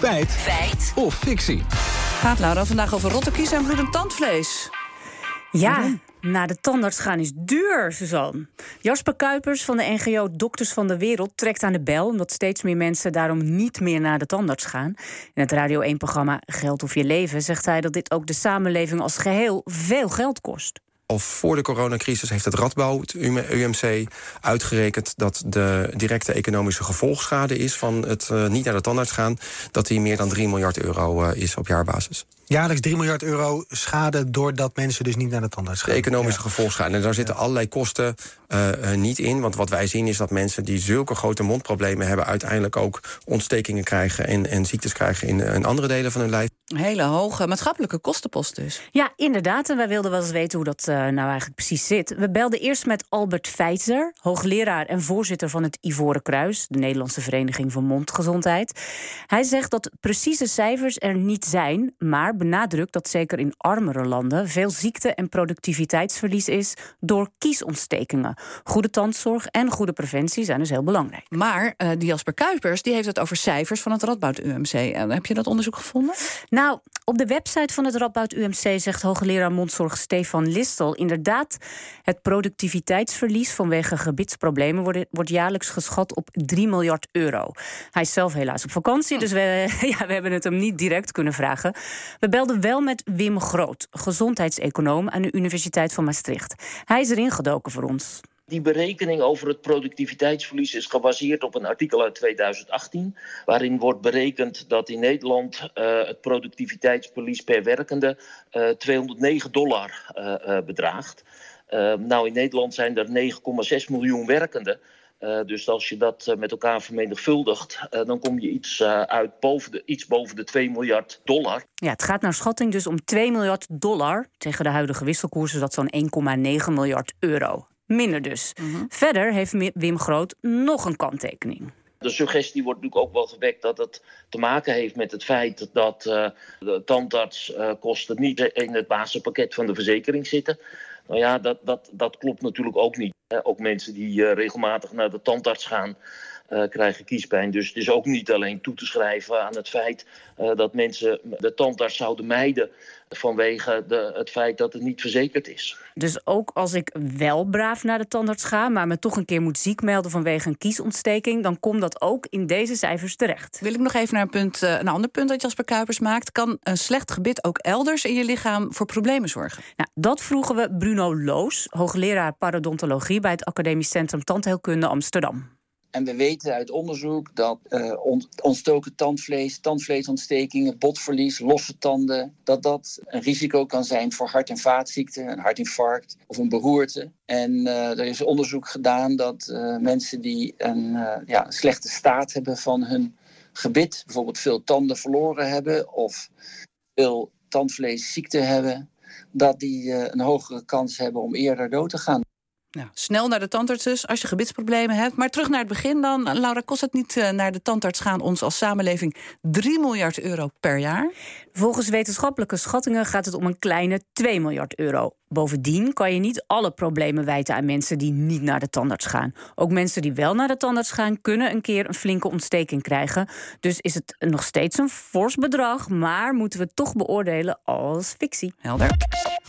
Feit. Feit. Of fictie. Gaat Laura vandaag over rotte kiezen en bloedend tandvlees. Ja, naar de tandarts gaan is duur, Suzanne. Jasper Kuipers van de NGO Dokters van de Wereld trekt aan de bel... omdat steeds meer mensen daarom niet meer naar de tandarts gaan. In het Radio 1-programma Geld of Je Leven zegt hij... dat dit ook de samenleving als geheel veel geld kost al voor de coronacrisis heeft het Radbouw, het UMC, uitgerekend dat de directe economische gevolgschade is van het uh, niet naar de tandarts gaan, dat die meer dan 3 miljard euro uh, is op jaarbasis. Jaarlijks 3 miljard euro schade doordat mensen dus niet naar de tandarts gaan. De economische ja. gevolgschade. En daar zitten ja. allerlei kosten uh, niet in. Want wat wij zien is dat mensen die zulke grote mondproblemen hebben... uiteindelijk ook ontstekingen krijgen en, en ziektes krijgen in, in andere delen van hun lijf. Hele hoge maatschappelijke kostenpost dus. Ja, inderdaad. En wij wilden wel eens weten hoe dat uh, nou eigenlijk precies zit. We belden eerst met Albert Feitzer, hoogleraar en voorzitter van het Ivoren Kruis... de Nederlandse Vereniging voor Mondgezondheid. Hij zegt dat precieze cijfers er niet zijn... maar benadrukt dat zeker in armere landen... veel ziekte- en productiviteitsverlies is door kiesontstekingen. Goede tandzorg en goede preventie zijn dus heel belangrijk. Maar uh, die Jasper Kuipers die heeft het over cijfers van het Radboud UMC. En heb je dat onderzoek gevonden? Nou, op de website van het Radboud UMC zegt hoogleraar mondzorg Stefan Listel inderdaad... het productiviteitsverlies vanwege gebitsproblemen wordt, wordt jaarlijks geschat op 3 miljard euro. Hij is zelf helaas op vakantie, dus we, ja, we hebben het hem niet direct kunnen vragen. We belden wel met Wim Groot, gezondheidseconoom aan de Universiteit van Maastricht. Hij is erin gedoken voor ons. Die berekening over het productiviteitsverlies is gebaseerd op een artikel uit 2018, waarin wordt berekend dat in Nederland uh, het productiviteitsverlies per werkende uh, 209 dollar uh, bedraagt. nou, in Nederland zijn er 9,6 miljoen werkenden. Dus als je dat met elkaar vermenigvuldigt, dan kom je iets uit boven de, iets boven de 2 miljard dollar. Ja, het gaat naar schatting dus om 2 miljard dollar. Tegen de huidige wisselkoers is dat zo'n 1,9 miljard euro. Minder dus. Mm -hmm. Verder heeft Wim Groot nog een kanttekening. De suggestie wordt natuurlijk ook wel gewekt dat het te maken heeft met het feit dat de tandartskosten niet in het basispakket van de verzekering zitten. Nou ja, dat, dat, dat klopt natuurlijk ook niet. Ook mensen die uh, regelmatig naar de tandarts gaan, uh, krijgen kiespijn. Dus het is ook niet alleen toe te schrijven aan het feit uh, dat mensen de tandarts zouden mijden vanwege de, het feit dat het niet verzekerd is. Dus ook als ik wel braaf naar de tandarts ga, maar me toch een keer moet ziek melden vanwege een kiesontsteking, dan komt dat ook in deze cijfers terecht. Wil ik nog even naar een, punt, een ander punt dat Jasper Kuipers maakt. Kan een slecht gebit ook elders in je lichaam voor problemen zorgen? Nou, dat vroegen we Bruno Loos, hoogleraar parodontologie bij het Academisch Centrum Tandheelkunde Amsterdam. En we weten uit onderzoek dat uh, ontstoken tandvlees, tandvleesontstekingen, botverlies, losse tanden, dat dat een risico kan zijn voor hart- en vaatziekten, een hartinfarct of een beroerte. En uh, er is onderzoek gedaan dat uh, mensen die een ja, slechte staat hebben van hun gebit, bijvoorbeeld veel tanden verloren hebben of veel tandvleesziekte hebben, dat die een hogere kans hebben om eerder dood te gaan. Snel naar de tandarts dus, als je gebitsproblemen hebt. Maar terug naar het begin dan. Laura, kost het niet uh, naar de tandarts gaan ons als samenleving 3 miljard euro per jaar? Volgens wetenschappelijke schattingen gaat het om een kleine 2 miljard euro. Bovendien kan je niet alle problemen wijten aan mensen die niet naar de tandarts gaan. Ook mensen die wel naar de tandarts gaan, kunnen een keer een flinke ontsteking krijgen. Dus is het nog steeds een fors bedrag, maar moeten we het toch beoordelen als fictie. Helder.